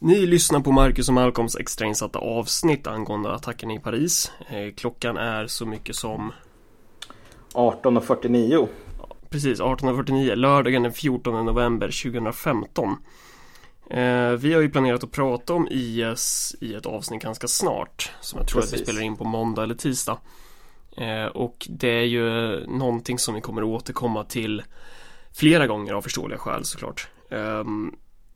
Ni lyssnar på Marcus och Malcolms extrainsatta avsnitt angående attacken i Paris. Eh, klockan är så mycket som 18.49. Precis, 18.49, lördagen den 14 november 2015. Eh, vi har ju planerat att prata om IS i ett avsnitt ganska snart. Som jag tror Precis. att vi spelar in på måndag eller tisdag. Eh, och det är ju någonting som vi kommer att återkomma till flera gånger av förståeliga skäl såklart.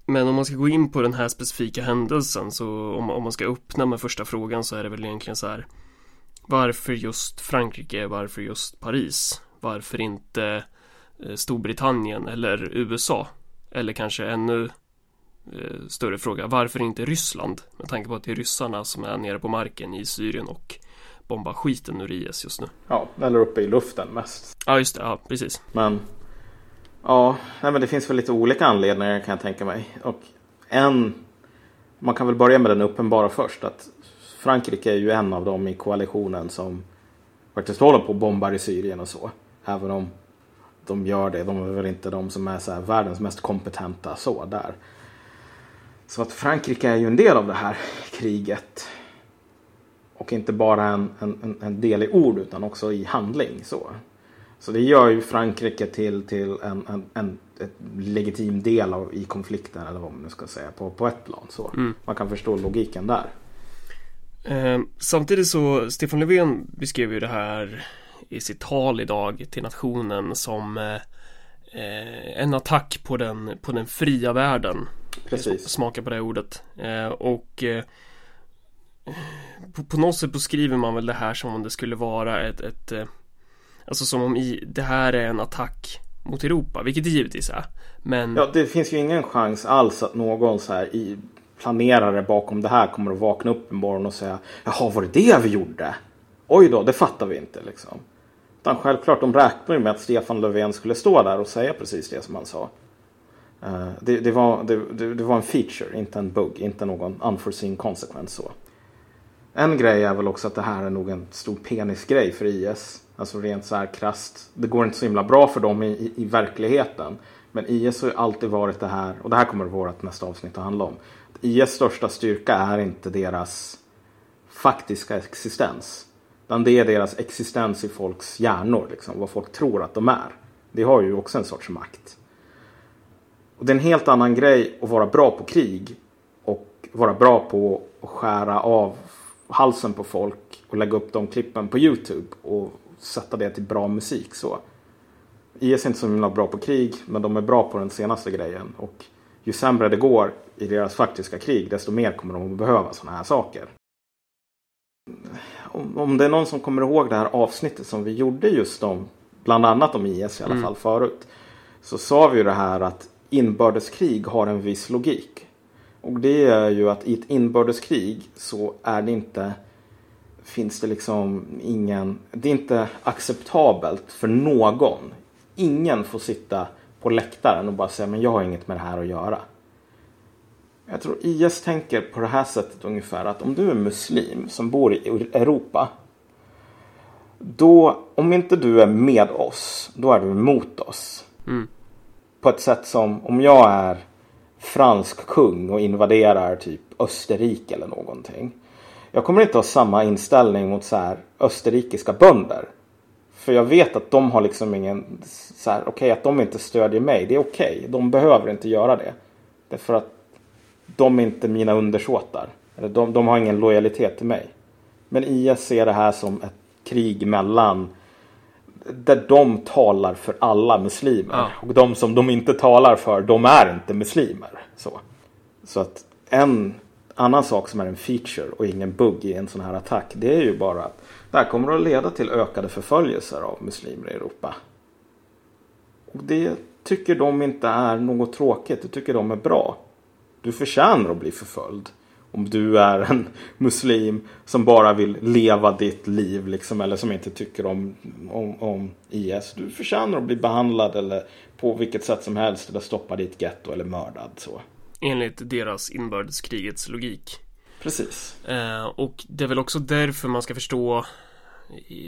Men om man ska gå in på den här specifika händelsen så om, om man ska öppna med första frågan så är det väl egentligen så här Varför just Frankrike? Varför just Paris? Varför inte eh, Storbritannien eller USA? Eller kanske ännu eh, större fråga, varför inte Ryssland? Med tanke på att det är ryssarna som är nere på marken i Syrien och bombar skiten ur IS just nu. Ja, eller uppe i luften mest. Ja, just det, ja precis. Men Ja, nej, men det finns väl lite olika anledningar kan jag tänka mig. Och en, man kan väl börja med den uppenbara först. Att Frankrike är ju en av dem i koalitionen som faktiskt håller på och bombar i Syrien och så. Även om de gör det. De är väl inte de som är så här världens mest kompetenta så där. Så att Frankrike är ju en del av det här kriget. Och inte bara en, en, en del i ord utan också i handling. så. Så det gör ju Frankrike till, till en, en, en ett legitim del av, i konflikten eller vad man nu ska säga på, på ett plan. Så mm. Man kan förstå logiken där. Eh, samtidigt så Stefan Löfven beskrev ju det här i sitt tal idag till nationen som eh, en attack på den, på den fria världen. Precis. Smaka på det ordet. Eh, och eh, på, på något sätt beskriver man väl det här som om det skulle vara ett, ett eh, Alltså som om i, det här är en attack mot Europa, vilket det givetvis är. Men... Ja, det finns ju ingen chans alls att någon så här i planerare bakom det här kommer att vakna upp en morgon och säga Jaha, var det det vi gjorde? Oj då, det fattar vi inte liksom. Utan självklart, de räknar ju med att Stefan Löfven skulle stå där och säga precis det som han sa. Uh, det, det, var, det, det, var en feature, inte en bugg, inte någon unforeseen konsekvens så. En grej är väl också att det här är nog en stor penisgrej för IS. Alltså rent så här krasst. Det går inte så himla bra för dem i, i, i verkligheten. Men IS har ju alltid varit det här, och det här kommer vårt nästa avsnitt att handla om. IS största styrka är inte deras faktiska existens. Utan det är deras existens i folks hjärnor, liksom, vad folk tror att de är. Det har ju också en sorts makt. Och det är en helt annan grej att vara bra på krig och vara bra på att skära av halsen på folk och lägga upp de klippen på Youtube och sätta det till bra musik. så. IS är inte så himla bra på krig, men de är bra på den senaste grejen. Och ju sämre det går i deras faktiska krig, desto mer kommer de att behöva sådana här saker. Om, om det är någon som kommer ihåg det här avsnittet som vi gjorde just om, bland annat om IS i alla mm. fall förut. Så sa vi ju det här att inbördeskrig har en viss logik. Och det är ju att i ett inbördeskrig så är det inte finns det liksom ingen, det är inte acceptabelt för någon. Ingen får sitta på läktaren och bara säga men jag har inget med det här att göra. Jag tror IS tänker på det här sättet ungefär att om du är muslim som bor i Europa. Då, om inte du är med oss, då är du emot oss. Mm. På ett sätt som om jag är fransk kung och invaderar typ Österrike eller någonting. Jag kommer inte ha samma inställning mot så här österrikiska bönder. För jag vet att de har liksom ingen, så här, okej okay, att de inte stödjer mig, det är okej. Okay. De behöver inte göra det. Därför att de är inte mina undersåtar. Eller de, de har ingen lojalitet till mig. Men IS ser det här som ett krig mellan där de talar för alla muslimer. Ja. Och de som de inte talar för, de är inte muslimer. Så, så att en annan sak som är en feature och ingen bugg i en sån här attack. Det är ju bara att det här kommer att leda till ökade förföljelser av muslimer i Europa. Och det tycker de inte är något tråkigt. Det tycker de är bra. Du förtjänar att bli förföljd. Om du är en muslim som bara vill leva ditt liv liksom, eller som inte tycker om, om, om IS. Du förtjänar att bli behandlad eller på vilket sätt som helst eller stoppa ditt getto eller mördad. Så. Enligt deras inbördeskrigets logik. Precis. Eh, och det är väl också därför man ska förstå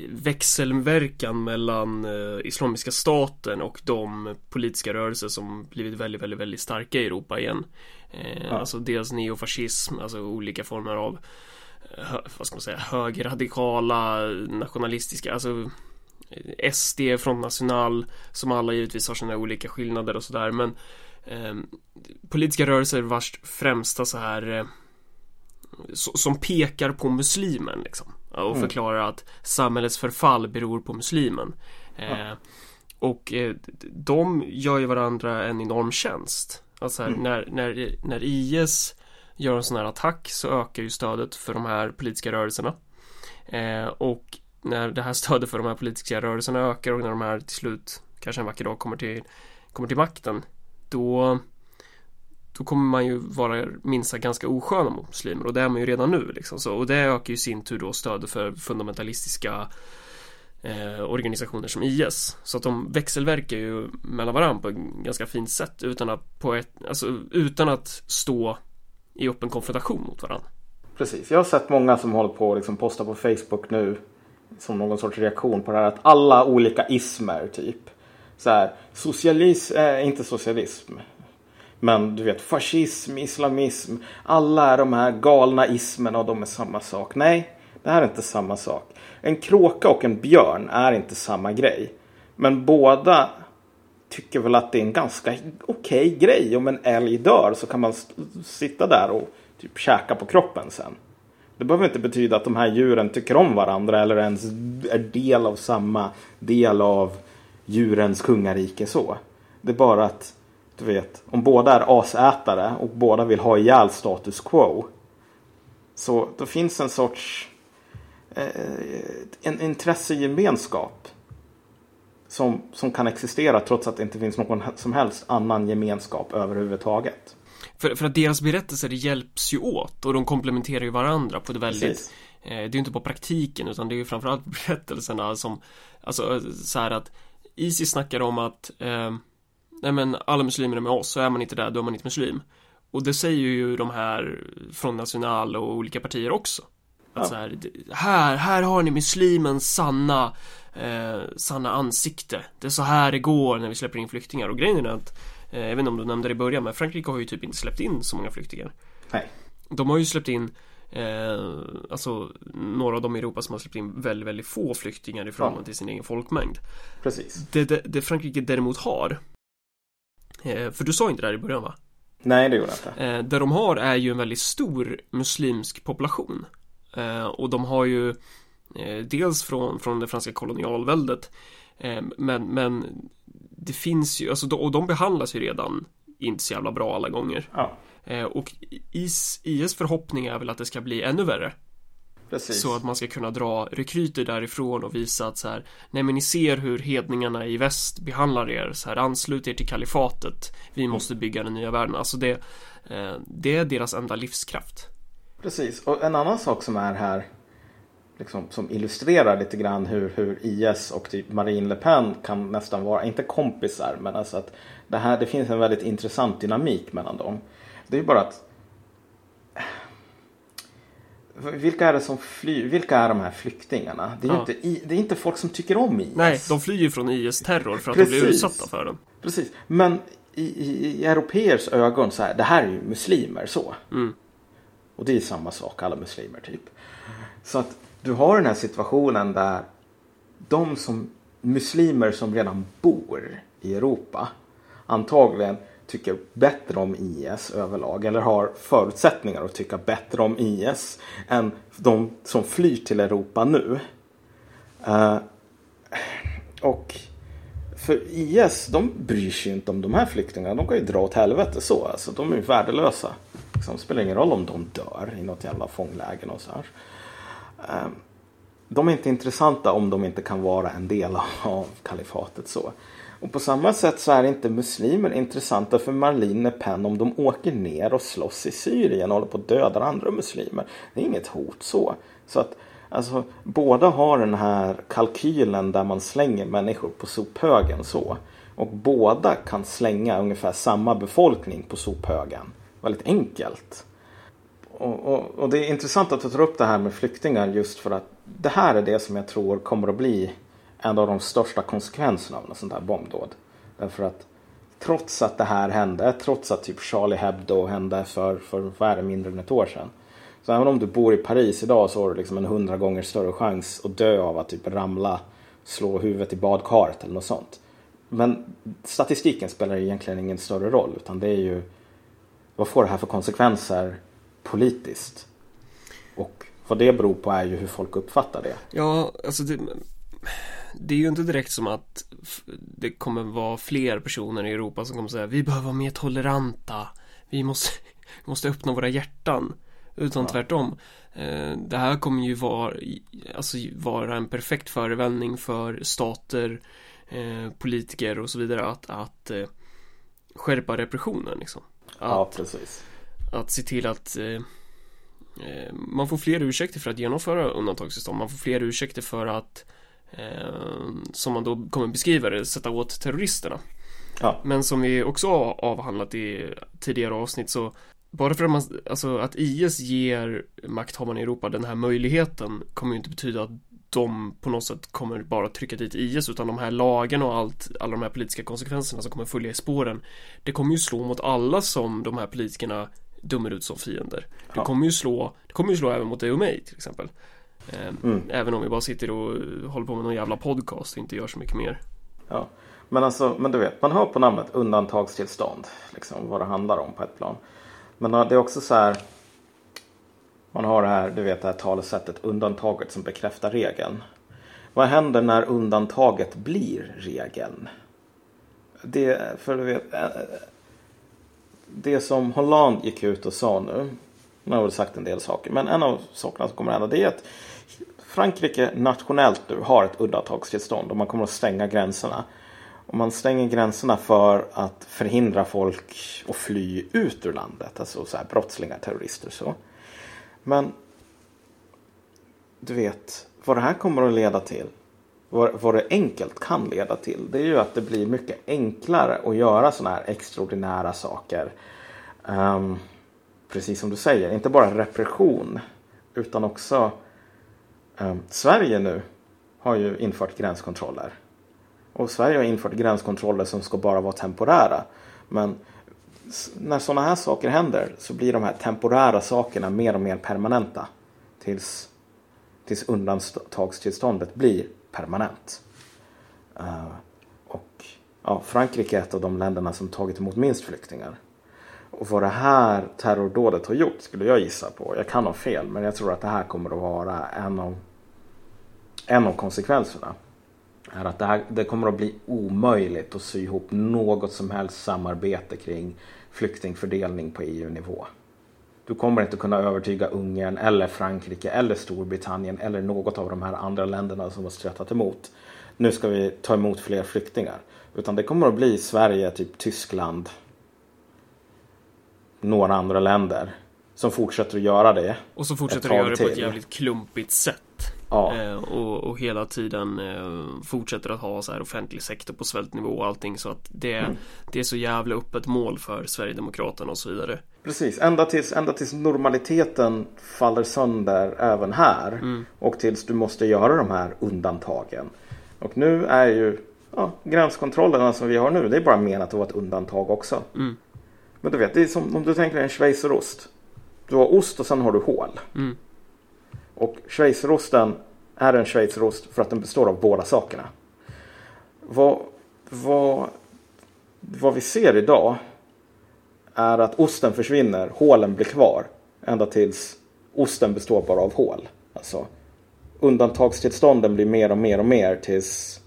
växelverkan mellan eh, Islamiska staten och de politiska rörelser som blivit väldigt, väldigt, väldigt starka i Europa igen. Eh, ja. Alltså dels neofascism, alltså olika former av hö, vad ska man säga, högerradikala, nationalistiska, alltså SD, Front National, som alla givetvis har sina olika skillnader och sådär, men eh, politiska rörelser vars främsta så här eh, som pekar på muslimen liksom och mm. förklarar att samhällets förfall beror på muslimen. Ja. Eh, och eh, de gör ju varandra en enorm tjänst. Alltså här, mm. när, när, när IS gör en sån här attack så ökar ju stödet för de här politiska rörelserna. Eh, och när det här stödet för de här politiska rörelserna ökar och när de här till slut kanske en vacker dag kommer till, kommer till makten då då kommer man ju vara minst sagt ganska osköna mot muslimer och det är man ju redan nu liksom. så, och det ökar ju sin tur då stödet för fundamentalistiska eh, organisationer som IS. Så att de växelverkar ju mellan varandra på ett ganska fint sätt utan att, på ett, alltså, utan att stå i öppen konfrontation mot varandra. Precis, jag har sett många som håller på och liksom posta på Facebook nu som någon sorts reaktion på det här att alla olika ismer typ så här, socialism, eh, inte socialism men du vet fascism, islamism, alla är de här galna ismerna och de är samma sak. Nej, det här är inte samma sak. En kråka och en björn är inte samma grej. Men båda tycker väl att det är en ganska okej okay grej. Om en älg dör så kan man sitta där och typ käka på kroppen sen. Det behöver inte betyda att de här djuren tycker om varandra eller ens är del av samma del av djurens kungarike så. Det är bara att, du vet, om båda är asätare och båda vill ha ihjäl status quo. Så då finns en sorts eh, en intressegemenskap som, som kan existera trots att det inte finns någon som helst annan gemenskap överhuvudtaget. För, för att deras berättelser hjälps ju åt och de komplementerar ju varandra på ett väldigt eh, Det är ju inte bara praktiken utan det är ju framförallt berättelserna som Alltså så här att Isis snackar om att eh, Nej men alla muslimer är med oss, så är man inte där då är man inte muslim Och det säger ju de här från National och olika partier också att så här, här, här har ni muslimens sanna eh, sanna ansikte. Det är så här det går när vi släpper in flyktingar och grejen är att eh, jag vet inte om du nämnde det i början men Frankrike har ju typ inte släppt in så många flyktingar. Nej. De har ju släppt in eh, alltså några av de i Europa som har släppt in väldigt, väldigt få flyktingar i förhållande ja. till sin egen folkmängd. Precis. Det, det, det Frankrike däremot har eh, för du sa inte det här i början va? Nej, det gjorde jag inte. Eh, det de har är ju en väldigt stor muslimsk population. Eh, och de har ju eh, dels från, från det franska kolonialväldet eh, men, men det finns ju, alltså, och de behandlas ju redan inte så jävla bra alla gånger. Ja. Och IS, IS förhoppning är väl att det ska bli ännu värre. Precis. Så att man ska kunna dra rekryter därifrån och visa att så här, nej men ni ser hur hedningarna i väst behandlar er, så här anslut er till kalifatet, vi måste bygga den nya världen. Alltså det, det är deras enda livskraft. Precis, och en annan sak som är här liksom, som illustrerar lite grann hur, hur IS och typ Marine Le Pen kan nästan vara, inte kompisar, men alltså att det, här, det finns en väldigt intressant dynamik mellan dem. Det är bara att vilka är det som flyr? Vilka är de här flyktingarna? Det är, ja. inte, det är inte folk som tycker om IS. Nej, de flyr ju från IS terror för att Precis. de blir utsatta för den. Precis, men i, i, i europeers ögon så här, det här är ju muslimer så. Mm. Och det är samma sak, alla muslimer typ. Så att du har den här situationen där de som muslimer som redan bor i Europa antagligen tycker bättre om IS överlag eller har förutsättningar att tycka bättre om IS än de som flyr till Europa nu. Uh, och för IS, de bryr sig inte om de här flyktingarna. De kan ju dra åt helvete så. Alltså, de är ju värdelösa. Liksom, det spelar ingen roll om de dör i något jävla fångläger någonstans. Um, de är inte intressanta om de inte kan vara en del av kalifatet så. Och på samma sätt så är inte muslimer intressanta för Marlene Le Pen om de åker ner och slåss i Syrien och håller på att döda andra muslimer. Det är inget hot så. Så att alltså, båda har den här kalkylen där man slänger människor på sophögen så. Och båda kan slänga ungefär samma befolkning på sophögen väldigt enkelt. Och, och, och, det är intressant att du tar upp det här med flyktingar just för att det här är det som jag tror kommer att bli en av de största konsekvenserna av en sån här bombdåd. Därför att trots att det här hände, trots att typ Charlie Hebdo hände för, för vad är det, mindre än ett år sedan. Så även om du bor i Paris idag så har du liksom en hundra gånger större chans att dö av att typ ramla, slå huvudet i badkaret eller något sånt. Men statistiken spelar egentligen ingen större roll utan det är ju vad får det här för konsekvenser politiskt? Och vad det beror på är ju hur folk uppfattar det. Ja, alltså det, det är ju inte direkt som att det kommer vara fler personer i Europa som kommer säga vi behöver vara mer toleranta. Vi måste, vi måste öppna våra hjärtan. Utan ja. tvärtom. Eh, det här kommer ju vara, alltså vara en perfekt förevändning för stater, eh, politiker och så vidare att, att eh, skärpa repressionen liksom. Att, ja, precis. Att se till att man får fler ursäkter för att genomföra undantagstillstånd. Man får fler ursäkter för att som man då kommer beskriva det, sätta åt terroristerna. Ja. Men som vi också har avhandlat i tidigare avsnitt så bara för att man, alltså att IS ger makthavarna i Europa den här möjligheten kommer ju inte betyda att de på något sätt kommer bara trycka dit IS utan de här lagarna och allt, alla de här politiska konsekvenserna som kommer följa i spåren det kommer ju slå mot alla som de här politikerna dömer ut som fiender. Det ja. kommer ju slå, det kommer ju slå även mot dig och mig till exempel. Ehm, mm. Även om vi bara sitter och håller på med någon jävla podcast och inte gör så mycket mer. Ja, men alltså, men du vet, man hör på namnet undantagstillstånd, liksom vad det handlar om på ett plan. Men det är också så här. Man har det här, du vet det här talesättet undantaget som bekräftar regeln. Vad händer när undantaget blir regeln? Det, för du vet, eh, det som Holland gick ut och sa nu. Nu har väl sagt en del saker. Men en av sakerna som kommer att hända det är att Frankrike nationellt nu har ett undantagstillstånd och man kommer att stänga gränserna. Och man stänger gränserna för att förhindra folk att fly ut ur landet. Alltså så här brottslingar, terrorister och så. Men du vet, vad det här kommer att leda till. Vad, vad det enkelt kan leda till. Det är ju att det blir mycket enklare att göra sådana här extraordinära saker. Um, precis som du säger, inte bara repression. Utan också Ehm, Sverige nu har ju infört gränskontroller. Och Sverige har infört gränskontroller som ska bara vara temporära. Men när sådana här saker händer så blir de här temporära sakerna mer och mer permanenta. Tills, tills undantagstillståndet blir permanent. Uh, och ja, Frankrike är ett av de länderna som tagit emot minst flyktingar. Och vad det här terrordådet har gjort skulle jag gissa på. Jag kan ha fel men jag tror att det här kommer att vara en av, en av konsekvenserna är att det, här, det kommer att bli omöjligt att sy ihop något som helst samarbete kring flyktingfördelning på EU-nivå. Du kommer inte kunna övertyga Ungern eller Frankrike eller Storbritannien eller något av de här andra länderna som har strättat emot. Nu ska vi ta emot fler flyktingar. Utan det kommer att bli Sverige, typ Tyskland, några andra länder som fortsätter att göra det. Och som fortsätter att göra det på ett jävligt klumpigt sätt. Ja. Eh, och, och, hela tiden eh, fortsätter att ha så här offentlig sektor på svältnivå och allting så att det, mm. det är så jävla öppet mål för Sverigedemokraterna och så vidare. Precis, ända tills, ända tills normaliteten faller sönder även här mm. och tills du måste göra de här undantagen. Och nu är ju ja, gränskontrollerna som vi har nu, det är bara menat att vara ett undantag också. Mm. Men du vet, det är som om du tänker dig en schweizerost. Du har ost och sen har du hål. Mm. Och schweizerosten är en schweizerost för att den består av båda sakerna. Vad, vad, vad vi ser idag är att osten försvinner, hålen blir kvar. Ända tills osten består bara av hål. Alltså, undantagstillstånden blir mer och mer och mer tills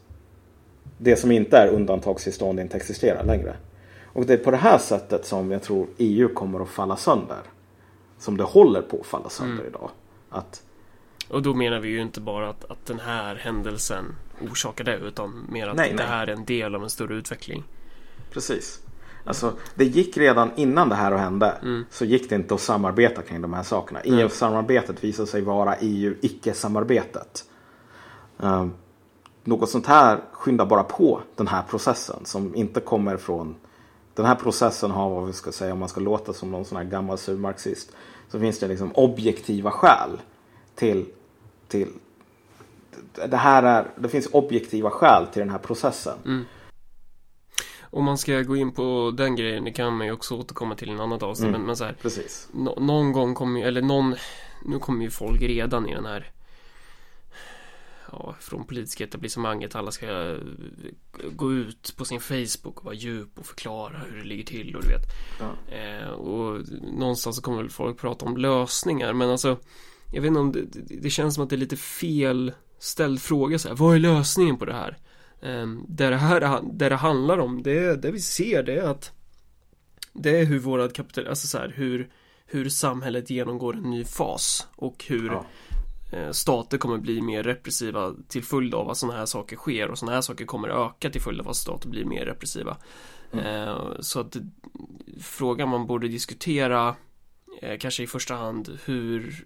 det som inte är undantagstillstånd inte existerar längre. Och det är på det här sättet som jag tror EU kommer att falla sönder. Som det håller på att falla sönder mm. idag. Att och då menar vi ju inte bara att, att den här händelsen orsakar det utan mer att nej, det nej. här är en del av en större utveckling. Precis. Alltså, det gick redan innan det här hände mm. så gick det inte att samarbeta kring de här sakerna. EU-samarbetet visade sig vara EU-icke-samarbetet. Um, något sånt här skyndar bara på den här processen som inte kommer från den här processen har vad vi ska säga om man ska låta som någon sån här gammal surmarxist så finns det liksom objektiva skäl till, till det här är, det finns objektiva skäl till den här processen. Mm. om man ska gå in på den grejen, det kan man ju också återkomma till i en annat avsnitt. Mm, men, men så här, precis. No, någon gång kommer ju, eller någon, nu kommer ju folk redan i den här ja, från politiska etablissemanget. Alla ska gå ut på sin Facebook och vara djup och förklara hur det ligger till och du vet. Ja. Eh, och någonstans så kommer väl folk prata om lösningar. Men alltså, jag vet inte om det, det känns som att det är lite fel ställd fråga så här. Vad är lösningen på det här? Eh, det, det här det det handlar om, det, det vi ser det är att det är hur vårat kapital, alltså så här, hur hur samhället genomgår en ny fas och hur ja. Eh, stater kommer bli mer repressiva till följd av att sådana här saker sker och sådana här saker kommer öka till följd av att stater blir mer repressiva. Mm. Eh, så att frågan man borde diskutera eh, kanske i första hand hur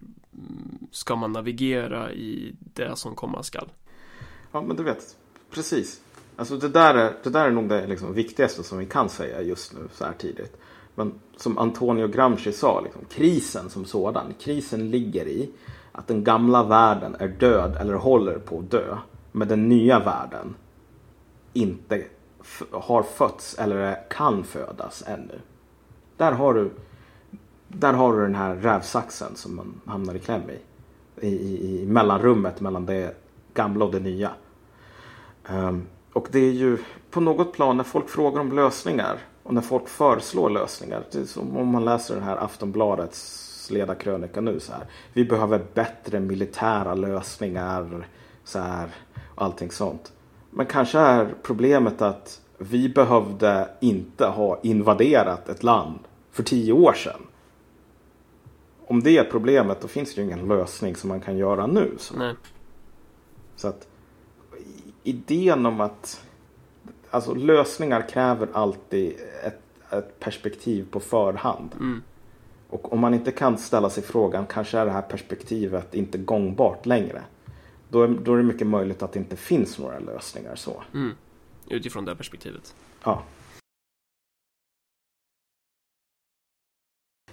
ska man navigera i det som komma skall? Ja men du vet, precis. Alltså det där är, det där är nog det liksom viktigaste som vi kan säga just nu så här tidigt. Men som Antonio Gramsci sa, liksom, krisen som sådan, krisen ligger i att den gamla världen är död eller håller på att dö. Men den nya världen inte har fötts eller kan födas ännu. Där har du, där har du den här rävsaxen som man hamnar i kläm i. I, i, i mellanrummet mellan det gamla och det nya. Um, och det är ju på något plan när folk frågar om lösningar och när folk föreslår lösningar. Som om man läser den här Aftonbladets ledarkrönika nu så här. Vi behöver bättre militära lösningar så här och allting sånt. Men kanske är problemet att vi behövde inte ha invaderat ett land för tio år sedan. Om det är problemet då finns det ju ingen lösning som man kan göra nu. Så, Nej. så att idén om att alltså lösningar kräver alltid ett, ett perspektiv på förhand. Mm. Och om man inte kan ställa sig frågan, kanske är det här perspektivet inte gångbart längre. Då är, då är det mycket möjligt att det inte finns några lösningar så. Mm. Utifrån det perspektivet. Ja.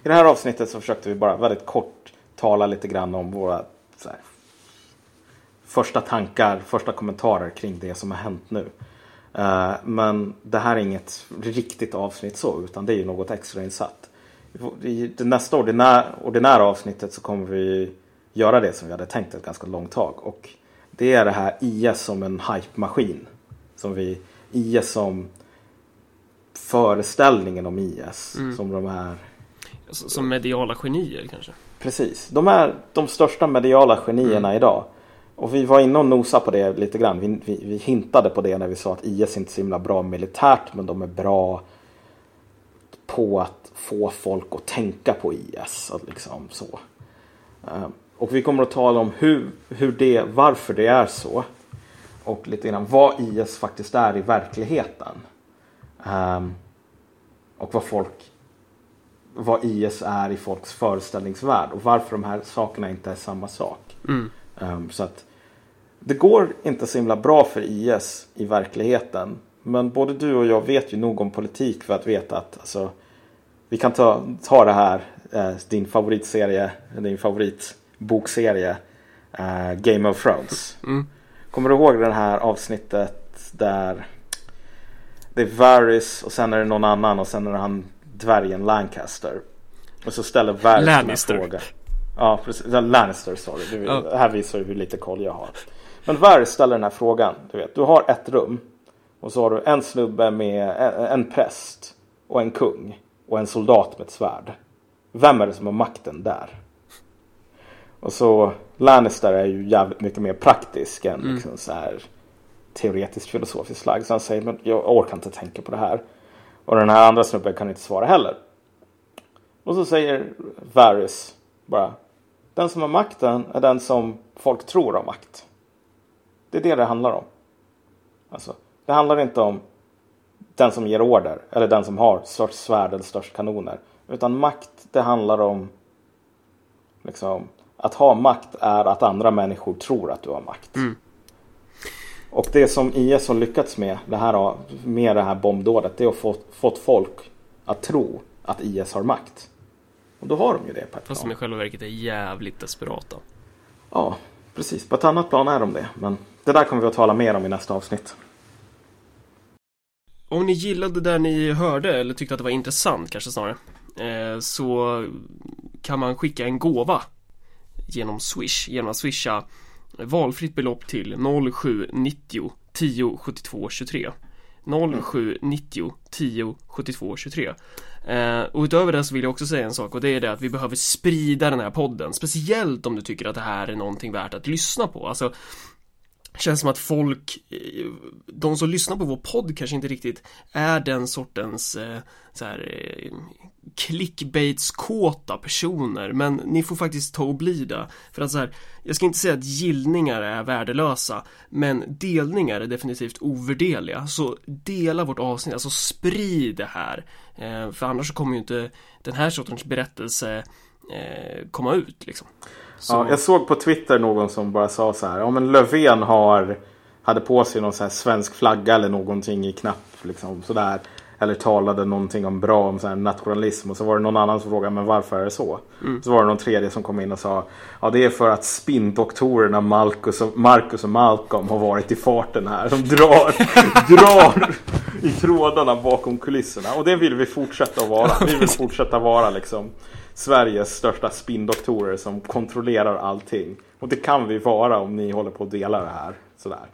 I det här avsnittet så försökte vi bara väldigt kort tala lite grann om våra här, första tankar, första kommentarer kring det som har hänt nu. Uh, men det här är inget riktigt avsnitt så, utan det är ju något extra insatt i det nästa ordinär, ordinära avsnittet så kommer vi göra det som vi hade tänkt ett ganska långt tag. Och det är det här IS som en hype-maskin. Som vi, IS som föreställningen om IS. Mm. Som de är. Som mediala genier kanske? Precis. De är de största mediala genierna mm. idag. Och vi var inne och nosade på det lite grann. Vi, vi, vi, hintade på det när vi sa att IS inte är så himla bra militärt men de är bra på att få folk att tänka på IS. Liksom så. Ehm, och vi kommer att tala om hur, hur det, varför det är så. Och lite grann vad IS faktiskt är i verkligheten. Um, och vad folk vad IS är i folks föreställningsvärld och varför de här sakerna inte är samma sak. Mm. Um, så att det går inte så himla bra för IS i verkligheten. Men både du och jag vet ju nog om politik för att veta att alltså, vi kan ta, ta det här, eh, din favoritserie, din favoritbokserie eh, Game of Thrones. Mm. Kommer du ihåg det här avsnittet där det är Varys och sen är det någon annan och sen är det han dvärgen Lancaster. Och så ställer Varys Lannister. en fråga. Ja, precis. Lannister sorry. Du, oh. Här visar du hur lite koll jag har. Men Varys ställer den här frågan. Du vet, du har ett rum. Och så har du en snubbe med en, en präst och en kung och en soldat med ett svärd. Vem är det som har makten där? Och så Lannister är ju jävligt mycket mer praktisk än mm. liksom så här teoretiskt filosofiskt lagd. Så han säger men jag orkar inte tänka på det här. Och den här andra snubben kan inte svara heller. Och så säger Varys bara den som har makten är den som folk tror har makt. Det är det det handlar om. Alltså, det handlar inte om den som ger order eller den som har störst svärd eller störst kanoner. Utan makt det handlar om liksom, att ha makt är att andra människor tror att du har makt. Mm. Och det som IS har lyckats med, det här, med det här bombdådet, det är att få fått folk att tro att IS har makt. Och då har de ju det på ett Fast de i själva verket är jävligt desperata. Ja, precis. På ett annat plan är de det. Men det där kommer vi att tala mer om i nästa avsnitt. om ni gillade det ni hörde eller tyckte att det var intressant kanske snarare eh, Så kan man skicka en gåva genom Swish. Genom att swisha valfritt belopp till 0790 10 72 23 0790 10 72 23 eh, Och utöver det så vill jag också säga en sak och det är det att vi behöver sprida den här podden. Speciellt om du tycker att det här är någonting värt att lyssna på. Alltså Känns som att folk, eh, de som lyssnar på vår podd kanske inte riktigt är den sortens eh, så här, eh, clickbaitskåta personer men ni får faktiskt ta och bli det. För att så här, jag ska inte säga att gillningar är värdelösa men delningar är definitivt ovärderliga. Så dela vårt avsnitt, alltså sprid det här. För annars så kommer ju inte den här sortens berättelse komma ut liksom. Så... Ja, jag såg på Twitter någon som bara sa så här. Ja men Löfven har hade på sig någon så svensk flagga eller någonting i knapp liksom sådär. Eller talade någonting om bra om så nationalism och så var det någon annan som frågade men varför är det så? Mm. Så var det någon tredje som kom in och sa Ja det är för att spindoktorerna Marcus och, Marcus och Malcolm har varit i farten här. De drar, drar i trådarna bakom kulisserna. Och det vill vi fortsätta att vara. Vi vill fortsätta vara liksom Sveriges största spindoktorer som kontrollerar allting. Och det kan vi vara om ni håller på att dela det här. Sådär.